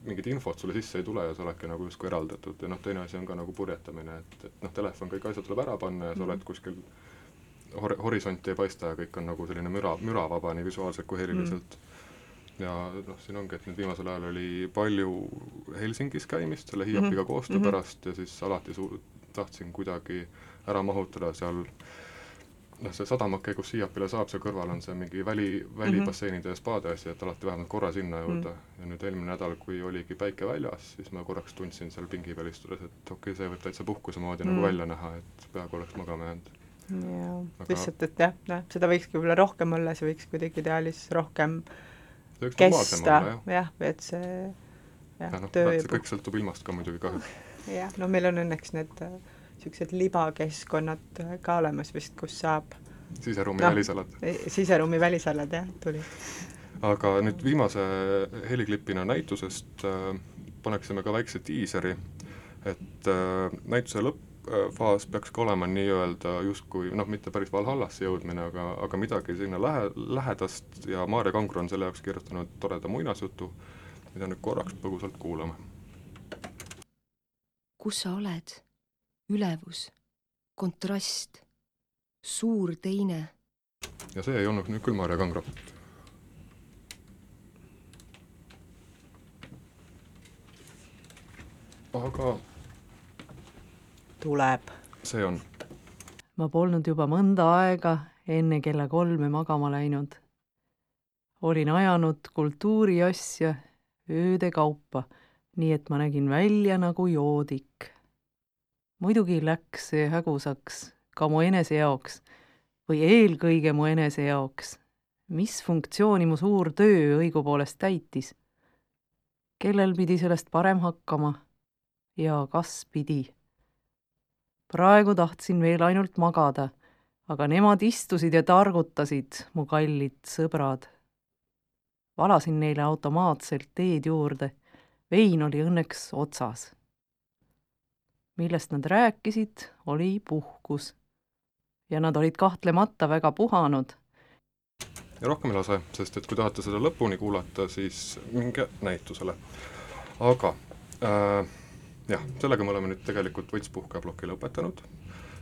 A: mingit infot sulle sisse ei tule ja sa oledki nagu justkui eraldatud ja noh, teine asi on ka nagu purjetamine, et, et noh, telefon, kõik asjad tuleb ära panna ja sa -hmm. oled kuskil hor-, horisonti ei paista ja kõik on nagu selline müra, müravaba nii visuaalselt kui heliliselt mm. Ja noh, siin ongi, et nüüd viimasel ajal oli palju Helsingis käimist selle Hiiapiga mm -hmm. koostöö mm -hmm. pärast ja siis alati su-, tahtsin kuidagi ära mahutada seal noh, see sadamake, kus Hiiapile saab, seal kõrval on see mingi väli, välibasseinide ja spaade asi, et alati vähemalt korra sinna jõuda mm. -hmm. ja nüüd eelmine nädal, kui oligi päike väljas, siis ma korraks tundsin seal pingi peal istudes, et okei okay,, see võib täitsa puhkuse moodi mm -hmm. nagu välja näha, et peaaegu oleks magama jäänud.
C: jaa Aga..., lihtsalt, et jah, noh, seda võikski võib-olla rohkem olla, see võiks kuidagi ideaalis rohkem äh, kesta, jah, et see jah ja, no, töö
A: see kõik sõltub ilmast ka muidugi kahjuks.
C: jah, no meil on õnneks need niisugused äh, libakeskkonnad äh, ka olemas vist, kus saab
A: siseruumi no, välisalad.
C: siseruumi välisalad, jah, tuli.
A: aga nüüd viimase heliklipina näitusest äh, paneksime ka väikse diiseri, et äh, näituse lõpp faas peaks ka olema nii-öelda justkui noh, mitte päris Valhallasse jõudmine, aga, aga midagi sinna lähe, lähedast ja Maarja Kangro on selle jaoks kirjutanud toreda muinasjutu, mida nüüd korraks põgusalt kuulame.
B: kus sa oled? ülevus, kontrast, suur teine.
A: ja see ei olnud nüüd küll Maarja Kangro. aga
C: tuleb.
A: see on.
F: ma polnud juba mõnda aega enne kella kolme magama läinud. olin ajanud kultuuriasja ööde kaupa, nii et ma nägin välja nagu joodik. muidugi läks see hägusaks ka mu enese jaoks või eelkõige mu enese jaoks. mis funktsiooni mu suur töö õigupoolest täitis? kellel pidi sellest parem hakkama ja kas pidi? Praegu tahtsin veel ainult magada, aga nemad istusid ja targutasid, mu kallid sõbrad. valasin neile automaatselt teed juurde, vein oli õnneks otsas. millest nad rääkisid, oli puhkus. ja nad olid kahtlemata väga puhanud.
A: ja rohkem ei lase, sest et kui tahate seda lõpuni kuulata, siis minge näitusele. aga äh, jah, sellega me oleme nüüd tegelikult võltspuhka ploki lõpetanud.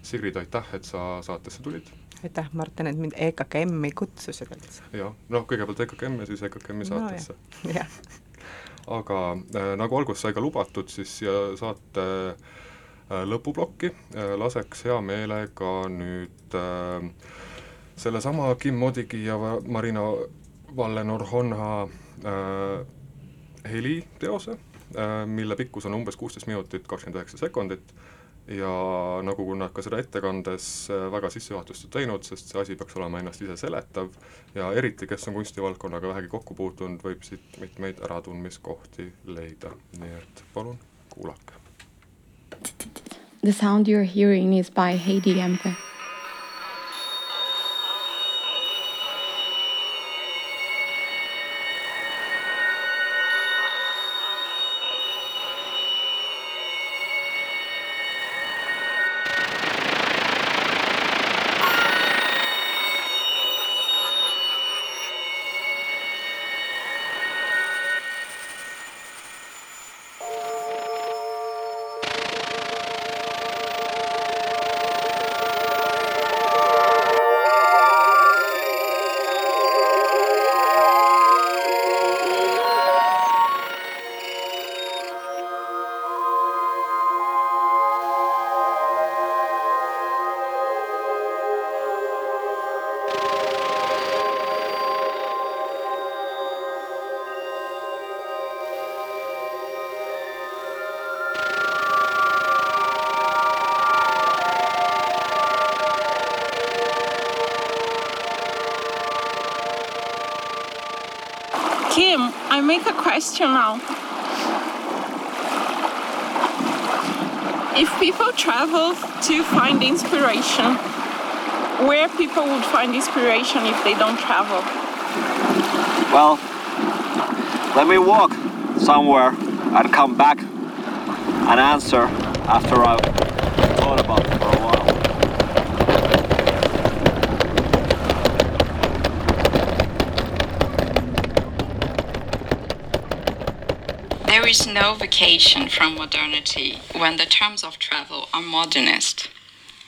A: Sigrid, aitäh, et sa saatesse tulid.
C: aitäh, Martin, et mind EKKM-i kutsusid üldse.
A: jah, noh, kõigepealt EKKM ja siis EKKM-i saatesse
C: no,.
A: aga äh, nagu alguses sai ka lubatud, siis siia saate äh, lõpuplokki äh, laseks hea meelega nüüd äh, sellesama Kim Modigi ja Marina Vallenor-Honha äh, heliteose mille pikkus on umbes kuusteist minutit kakskümmend üheksa sekundit ja nagu nad ka seda ettekandes äh, väga sissejuhatust ei teinud, sest see asi peaks olema ennast ise seletav ja eriti, kes on kunstivaldkonnaga vähegi kokku puutunud, võib siit mitmeid äratundmiskohti leida, nii et palun kuulake.
G: The sound you are hearing is by Heidi Gempe.
H: Make a question now. If people travel to find inspiration, where people would find inspiration if they don't travel?
I: Well, let me walk somewhere and come back and answer after I've thought about it for a while.
J: There is no vacation from modernity when the terms of travel are modernist.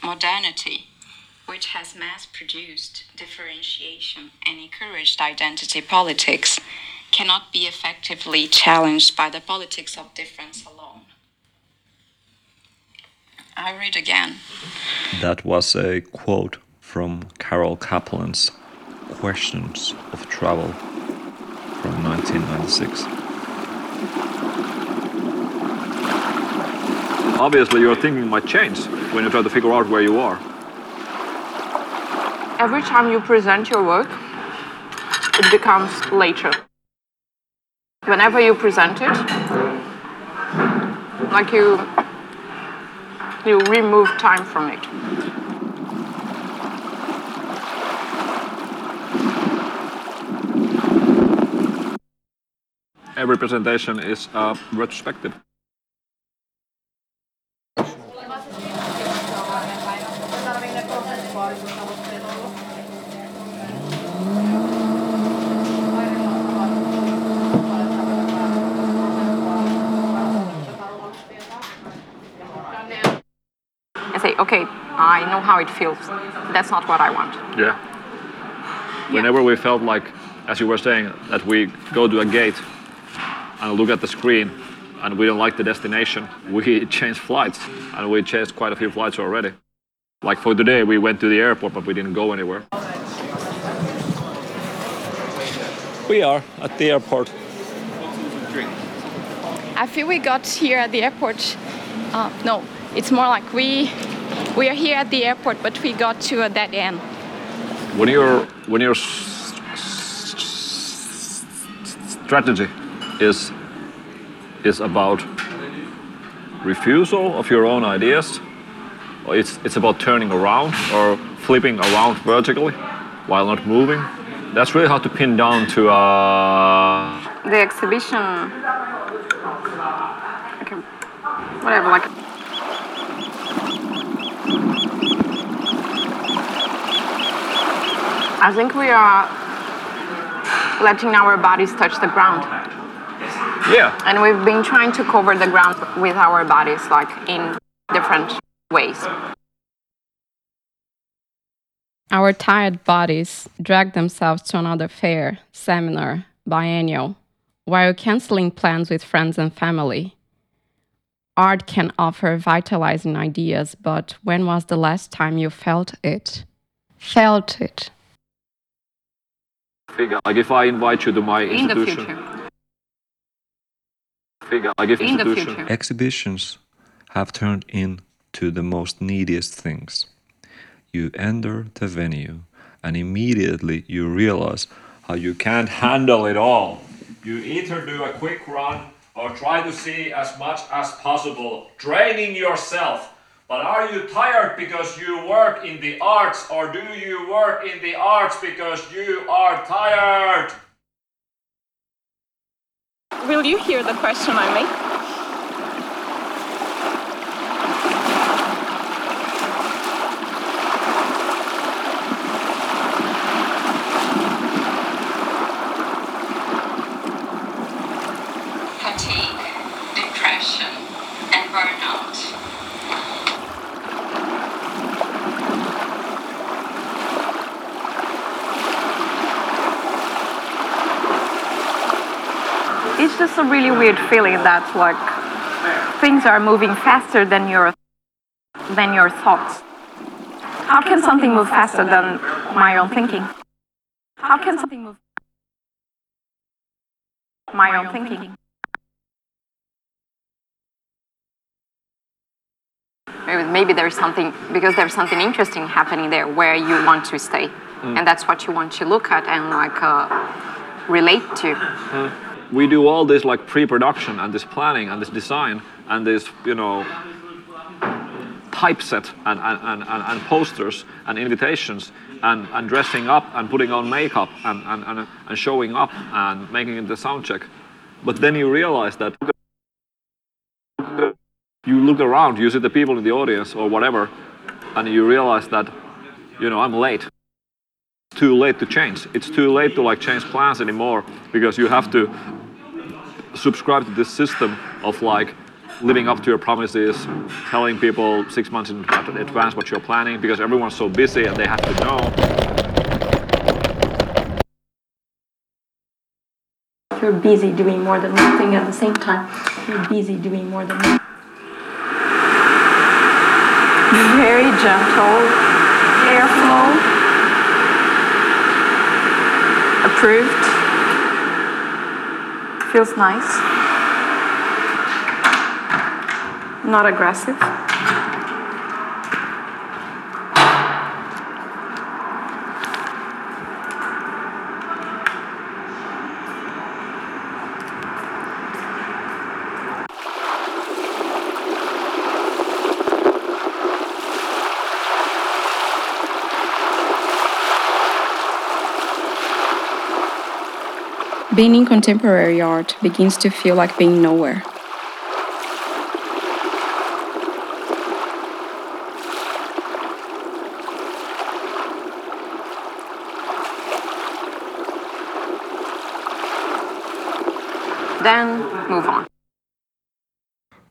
J: Modernity, which has mass produced differentiation and encouraged identity politics, cannot be effectively challenged by the politics of difference alone. I read again.
K: That was a quote from Carol Kaplan's Questions of Travel from 1996.
L: Obviously, your thinking might change when you try to figure out where you are.
M: Every time you present your work, it becomes later. Whenever you present it, like you you remove time from it.
L: Every presentation is uh, retrospective.
M: And say, okay, I know how it feels. That's not what I want.
L: Yeah. Whenever we felt like, as you were saying, that we go to a gate and look at the screen and we don't like the destination, we change flights and we changed quite a few flights already. Like for today, we went to the airport, but we didn't go anywhere.
K: We are at the airport.
G: I feel we got here at the airport. Uh, no, it's more like we we are here at the airport, but we got to a dead end.
L: When your when your s- s- strategy is is about refusal of your own ideas, it's it's about turning around or flipping around vertically while not moving. That's really hard to pin down to uh,
M: The exhibition, okay, whatever, like I think we are letting our bodies touch the ground.
L: Yeah.
M: And we've been trying to cover the ground with our bodies, like in different ways.
G: Our tired bodies drag themselves to another fair, seminar, biennial, while canceling plans with friends and family. Art can offer vitalizing ideas, but when was the last time you felt it? Felt it.
L: Like if I invite you to my
M: In the
L: institution,
M: future.
L: figure. Like if
M: In the future.
K: Exhibitions have turned into the most neediest things. You enter the venue and immediately you realize how you can't handle it all.
N: You either do a quick run or try to see as much as possible, draining yourself. But are you tired because you work in the arts, or do you work in the arts because you are tired?
H: Will you hear the question I make?
M: A really weird feeling that like things are moving faster than your than your thoughts. How can something move faster than my own thinking? How can something move my own thinking? Maybe, maybe there's something because there's something interesting happening there where you want to stay,
O: Mm.
M: and that's what you want to look at and like uh, relate to.
L: We do all this like pre-production and this planning and this design and this you know typeset and, and, and, and, and posters and invitations and, and dressing up and putting on makeup and, and, and, and showing up and making the sound check. But then you realize that you look around you see the people in the audience or whatever and you realize that you know i'm late too late to change. It's too late to like change plans anymore because you have to subscribe to this system of like living up to your promises, telling people six months in advance what you're planning because everyone's so busy and they have to know.
M: You're busy doing more than one thing at the same time. You're busy doing more than one. Very gentle airflow. Approved. Feels nice. Not aggressive.
J: Being in contemporary art begins to feel like being nowhere.
M: Then move on.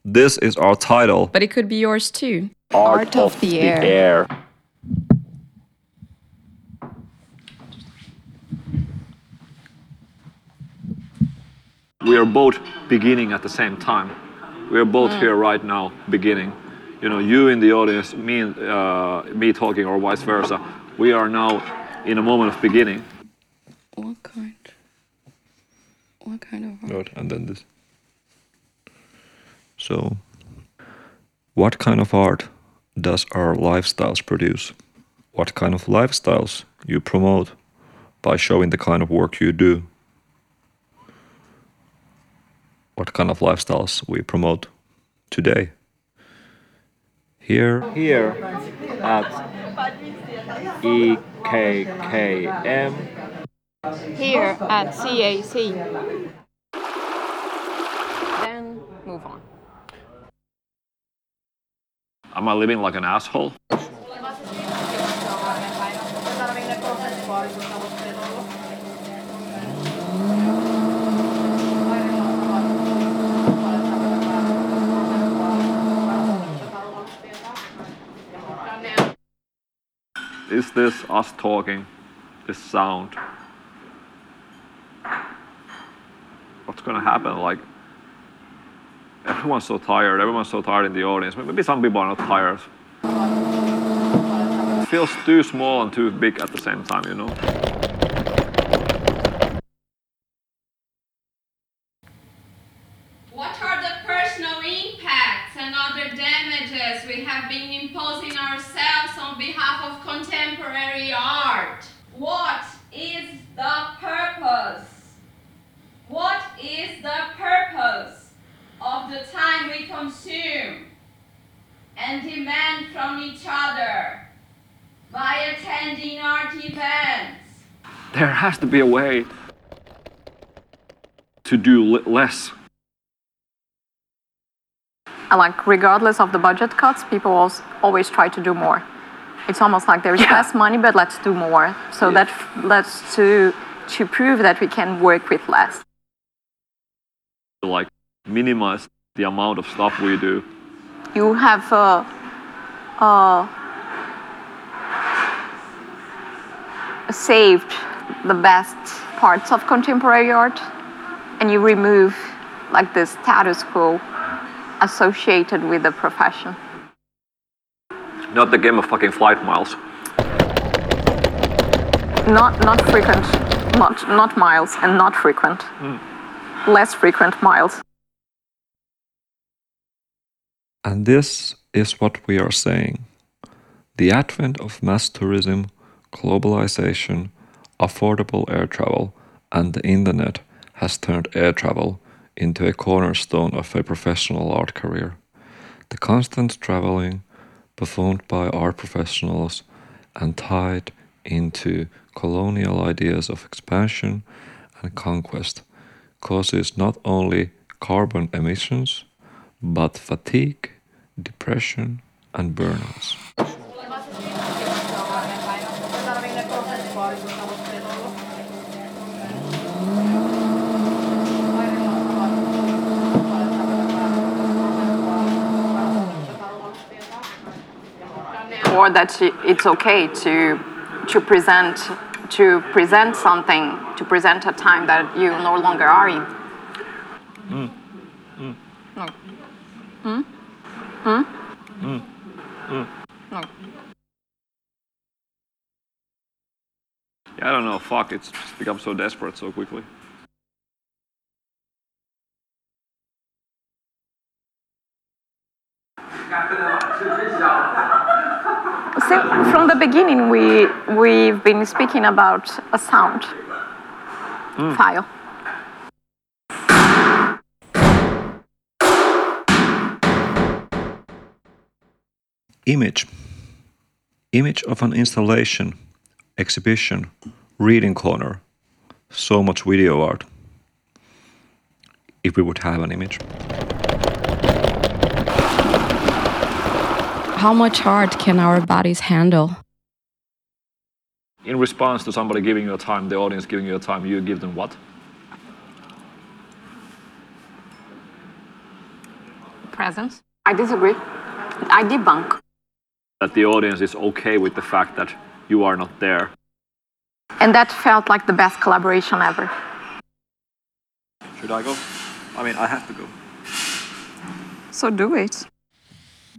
K: This is our title.
J: But it could be yours too.
K: Art
J: of the air.
K: air.
L: We are both beginning at the same time. We are both
J: Mm.
L: here right now, beginning. You know, you in the audience, me, uh, me talking, or vice versa. We are now in a moment of beginning.
J: What kind? What kind of
K: Good, and then this. So, what kind of art does our lifestyles produce? What kind of lifestyles you promote by showing the kind of work you do? What kind of lifestyles we promote today? Here,
O: Here at E EKKM.
M: Here at CAC. Then move on.
L: Am I living like an asshole? Is this us talking? This sound? What's gonna happen? Like, everyone's so tired. Everyone's so tired in the audience. Maybe some people are not tired. It feels too small and too big at the same time, you know?
P: What are the personal impacts and other damages we have been imposing ourselves on behalf of contemporary art? What is the purpose? What is the purpose of the time we consume and demand from each other by attending art events?
L: There has to be a way to do less.
M: And like regardless of the budget cuts, people als- always try to do more. It's almost like there's less money, but let's do more. So that f- let's to to prove that we can work with less.
L: To like minimize the amount of stuff we do.
M: You have uh, uh, saved the best parts of contemporary art, and you remove like the status quo associated with the profession.
L: Not the game of fucking flight miles.
M: Not not frequent, not not miles, and not frequent.
L: Mm.
M: Less frequent miles.
K: And this is what we are saying. The advent of mass tourism, globalization, affordable air travel, and the internet has turned air travel into a cornerstone of a professional art career. The constant traveling performed by art professionals and tied into colonial ideas of expansion and conquest causes not only carbon emissions but fatigue, depression, and burnouts.
M: Or that it's okay to to present to present something to present a time that you no longer are in.
L: Mm. Mm.
M: No. Hmm? Hmm?
L: Mm. Mm.
M: No.
L: Yeah, I don't know. Fuck, it's become so desperate so quickly.
M: See, from the beginning, we we've been speaking about a sound hmm. file.
K: Image. Image of an installation, exhibition, reading corner. So much video art. If we would have an image.
G: How much art can our bodies handle?
L: In response to somebody giving you a time, the audience giving you a time, you give them what?
M: Presence. I disagree. I debunk.
L: That the audience is okay with the fact that you are not there.
M: And that felt like the best collaboration ever.
L: Should I go? I mean, I have to go.
M: So do it.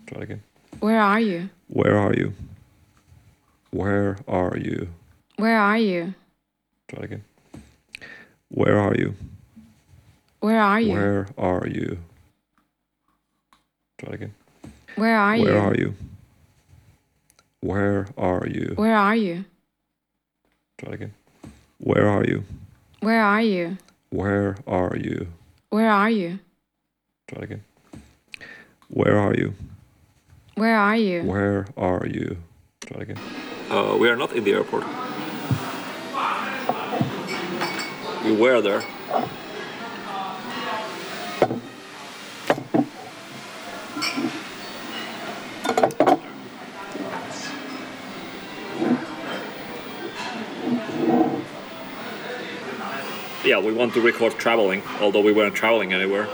K: Try again.
G: Where are you?
K: Where are you? Where are you?
G: Where are you?
K: Try again. Where are you?
G: Where are you?
K: Where are you? Try again.
G: Where are you?
K: Where are you? Where are you?
G: Where are you?
K: Try again. Where are you?
G: Where are you?
K: Where are you?
G: Where are you?
K: Try again. Where are you?
G: Where are you?
K: Where are you? Try again.
L: Uh, we are not in the airport. We were there. Yeah, we want to record traveling, although we weren't traveling anywhere.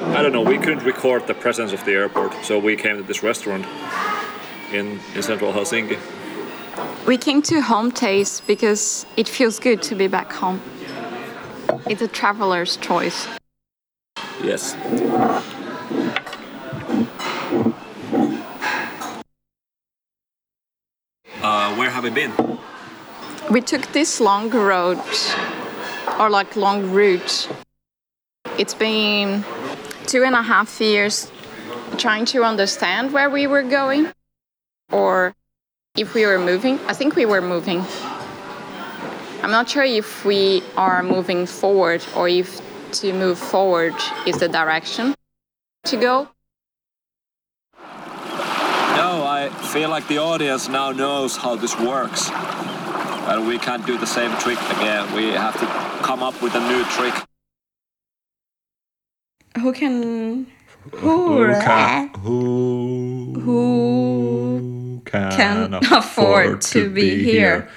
L: I don't know, we couldn't record the presence of the airport, so we came to this restaurant in, in central Helsinki.
P: We came to Home Taste because it feels good to be back home. It's a traveler's choice.
L: Yes. Uh, where have we been?
P: We took this long road, or like long route. It's been two and a half years trying to understand where we were going, or if we were moving. I think we were moving. I'm not sure if we are moving forward or if to move forward is the direction to go.
L: No, I feel like the audience now knows how this works. And we can't do the same trick again. We have to come up with a new trick.
P: Who can.
K: Who can, who,
P: who
K: can,
P: can afford to be here?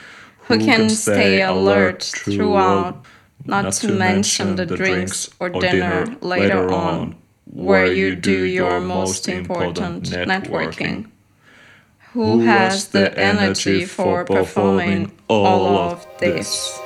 P: Who can stay alert throughout? Not to mention the drinks or dinner later on, where you do your most important networking. Who has the energy for performing all of this?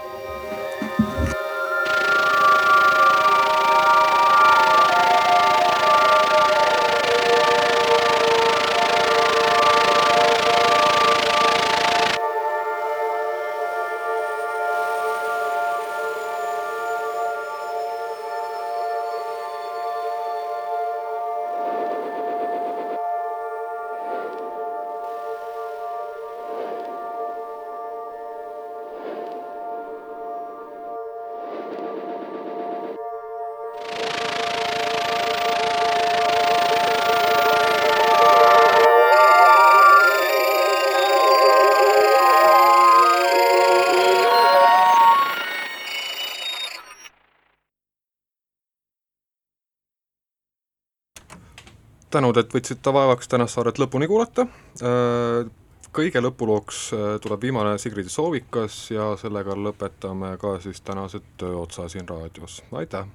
A: tänud, et võtsite vaevaks tänast saadet lõpuni kuulata, äh, kõige lõpulooks äh, tuleb viimane Sigrid Soovikas ja sellega lõpetame ka siis tänase töö otsa siin raadios, aitäh!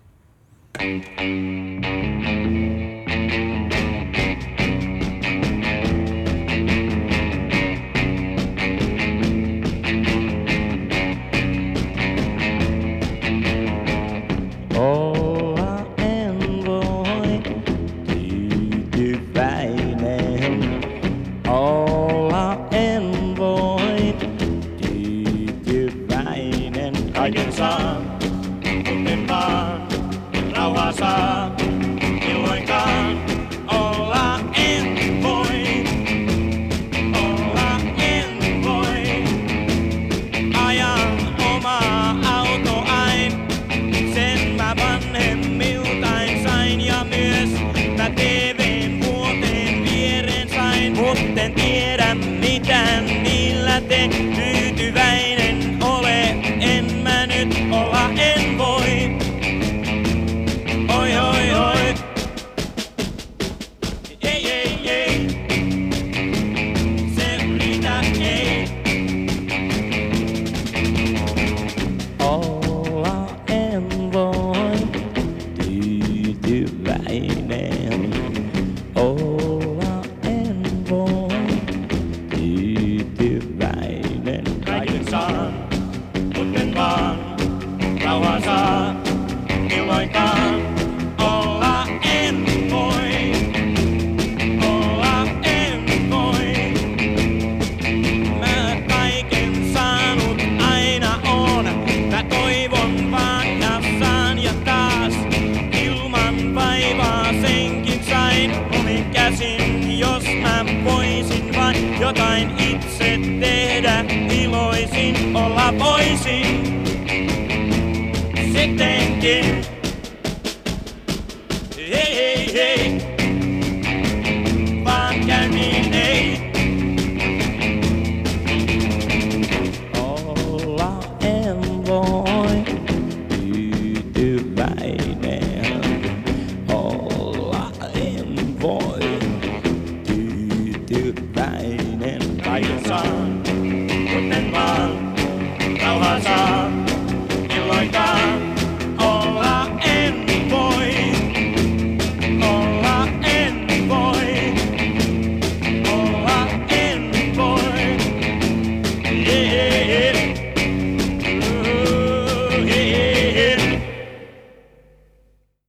Q: sitten tiedä mitä niillä te tyytyväin.